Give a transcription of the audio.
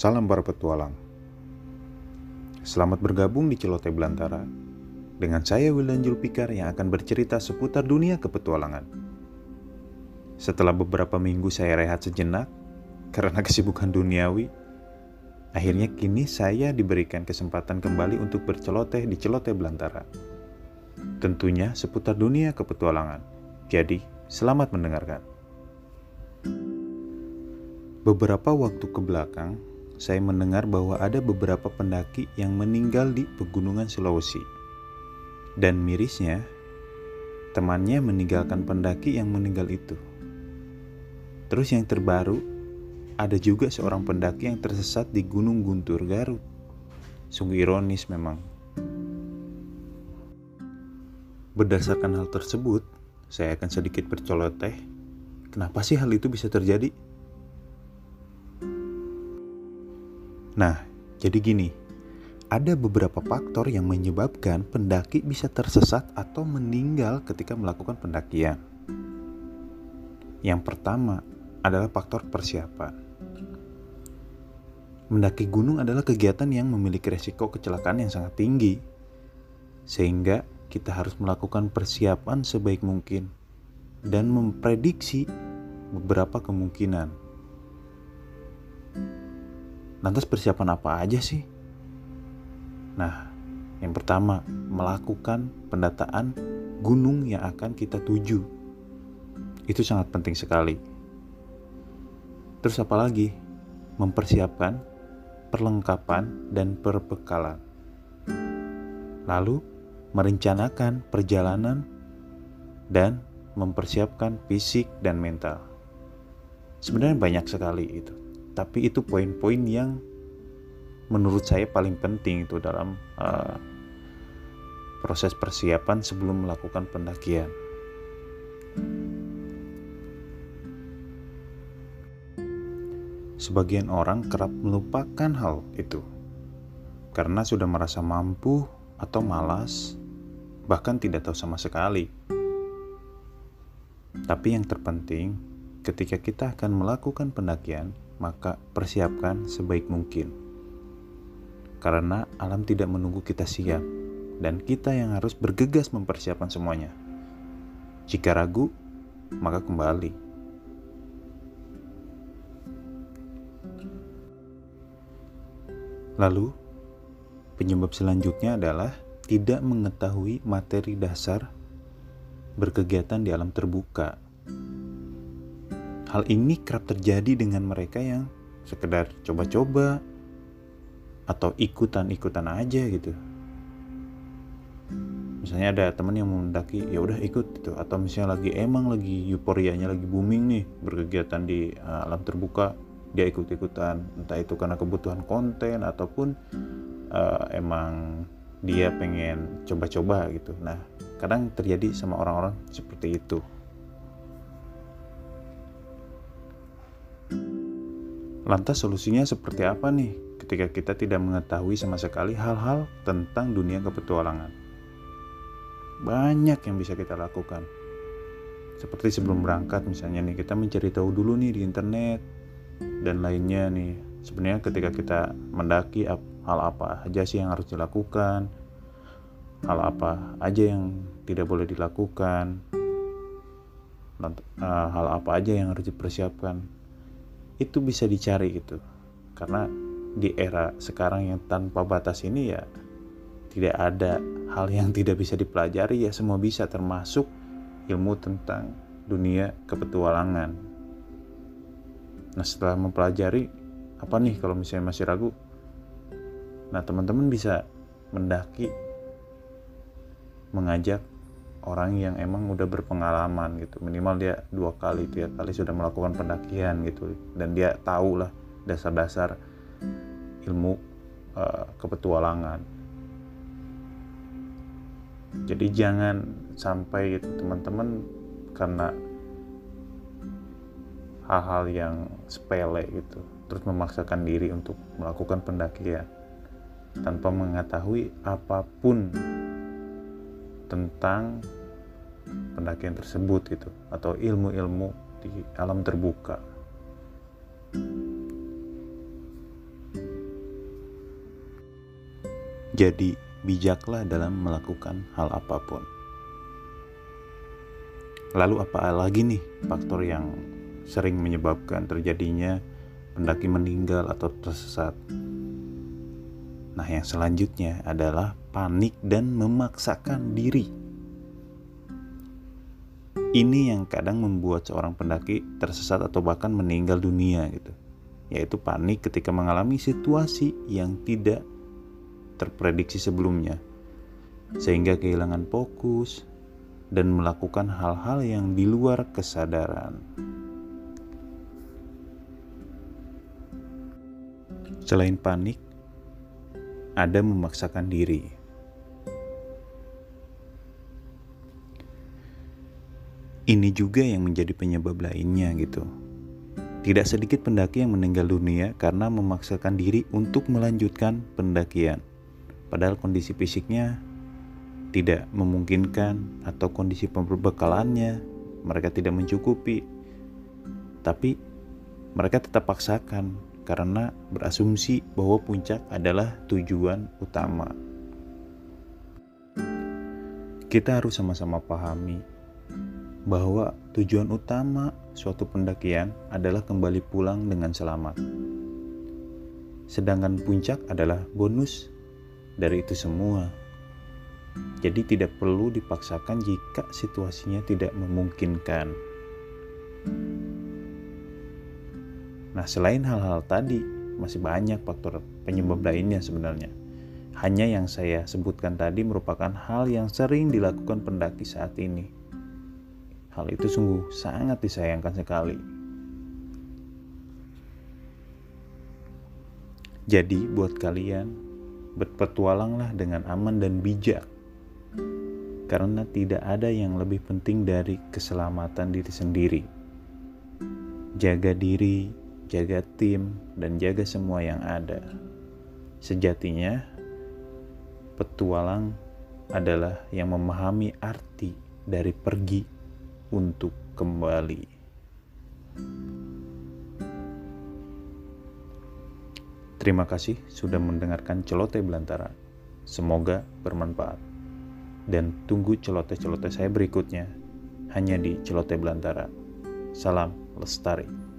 Salam para petualang. Selamat bergabung di Celote Belantara dengan saya Wildan Julpikar yang akan bercerita seputar dunia kepetualangan. Setelah beberapa minggu saya rehat sejenak karena kesibukan duniawi, akhirnya kini saya diberikan kesempatan kembali untuk berceloteh di Celote Belantara. Tentunya seputar dunia kepetualangan. Jadi, selamat mendengarkan. Beberapa waktu ke belakang, saya mendengar bahwa ada beberapa pendaki yang meninggal di pegunungan Sulawesi. Dan mirisnya, temannya meninggalkan pendaki yang meninggal itu. Terus yang terbaru, ada juga seorang pendaki yang tersesat di Gunung Guntur Garut. Sungguh ironis memang. Berdasarkan hal tersebut, saya akan sedikit bercoloteh. Kenapa sih hal itu bisa terjadi? Nah, jadi gini, ada beberapa faktor yang menyebabkan pendaki bisa tersesat atau meninggal ketika melakukan pendakian. Yang pertama adalah faktor persiapan. Mendaki gunung adalah kegiatan yang memiliki resiko kecelakaan yang sangat tinggi, sehingga kita harus melakukan persiapan sebaik mungkin dan memprediksi beberapa kemungkinan Lantas persiapan apa aja sih? Nah, yang pertama, melakukan pendataan gunung yang akan kita tuju. Itu sangat penting sekali. Terus apa lagi? Mempersiapkan perlengkapan dan perbekalan. Lalu, merencanakan perjalanan dan mempersiapkan fisik dan mental. Sebenarnya banyak sekali itu tapi itu poin-poin yang menurut saya paling penting itu dalam uh, proses persiapan sebelum melakukan pendakian. Sebagian orang kerap melupakan hal itu karena sudah merasa mampu atau malas, bahkan tidak tahu sama sekali. Tapi yang terpenting, ketika kita akan melakukan pendakian, maka persiapkan sebaik mungkin. Karena alam tidak menunggu kita siap, dan kita yang harus bergegas mempersiapkan semuanya. Jika ragu, maka kembali. Lalu, penyebab selanjutnya adalah tidak mengetahui materi dasar berkegiatan di alam terbuka Hal ini kerap terjadi dengan mereka yang sekedar coba-coba atau ikutan-ikutan aja gitu. Misalnya ada teman yang mendaki, ya udah ikut gitu. Atau misalnya lagi emang lagi euforianya lagi booming nih berkegiatan di uh, alam terbuka, dia ikut-ikutan. Entah itu karena kebutuhan konten ataupun uh, emang dia pengen coba-coba gitu. Nah, kadang terjadi sama orang-orang seperti itu. Lantas solusinya seperti apa nih ketika kita tidak mengetahui sama sekali hal-hal tentang dunia kepetualangan? Banyak yang bisa kita lakukan. Seperti sebelum berangkat misalnya nih kita mencari tahu dulu nih di internet dan lainnya nih. Sebenarnya ketika kita mendaki hal apa aja sih yang harus dilakukan? Hal apa aja yang tidak boleh dilakukan? Eh, hal apa aja yang harus dipersiapkan? Itu bisa dicari gitu. Karena di era sekarang yang tanpa batas ini ya tidak ada hal yang tidak bisa dipelajari. Ya semua bisa termasuk ilmu tentang dunia kepetualangan. Nah setelah mempelajari apa nih kalau misalnya masih ragu? Nah teman-teman bisa mendaki mengajak orang yang emang udah berpengalaman gitu. Minimal dia dua kali tiga kali sudah melakukan pendakian gitu. Dan dia tahu lah dasar-dasar ilmu uh, kepetualangan. Jadi jangan sampai gitu teman-teman karena hal-hal yang sepele gitu terus memaksakan diri untuk melakukan pendakian tanpa mengetahui apa pun tentang pendakian tersebut gitu atau ilmu-ilmu di alam terbuka. Jadi bijaklah dalam melakukan hal apa pun. Lalu apa lagi nih faktor yang sering menyebabkan terjadinya pendaki meninggal atau tersesat? Nah yang selanjutnya adalah panik dan memaksakan diri. Ini yang kadang membuat seorang pendaki tersesat atau bahkan meninggal dunia gitu. Yaitu panik ketika mengalami situasi yang tidak terprediksi sebelumnya. Sehingga kehilangan fokus, dan melakukan hal-hal yang di luar kesadaran. Selain panik, ada memaksakan diri. Ini juga yang menjadi penyebab lainnya gitu. Tidak sedikit pendaki yang meninggal dunia karena memaksakan diri untuk melanjutkan pendakian. Padahal kondisi fisiknya tidak memungkinkan atau kondisi pembekalannya mereka tidak mencukupi tapi mereka tetap paksakan karena berasumsi bahwa puncak adalah tujuan utama kita harus sama-sama pahami bahwa tujuan utama suatu pendakian adalah kembali pulang dengan selamat sedangkan puncak adalah bonus dari itu semua jadi tidak perlu dipaksakan jika situasinya tidak memungkinkan. Nah, selain hal-hal tadi, masih banyak faktor penyebab lainnya sebenarnya. Hanya yang saya sebutkan tadi merupakan hal yang sering dilakukan pendaki saat ini. Hal itu sungguh sangat disayangkan sekali. Jadi, buat kalian, berpetualanglah dengan aman dan bijak karena tidak ada yang lebih penting dari keselamatan diri sendiri. Jaga diri, jaga tim, dan jaga semua yang ada. Sejatinya, petualang adalah yang memahami arti dari pergi untuk kembali. Terima kasih sudah mendengarkan celoteh belantara. Semoga bermanfaat dan tunggu celoteh-celoteh saya berikutnya hanya di Celoteh Belantara. Salam Lestari.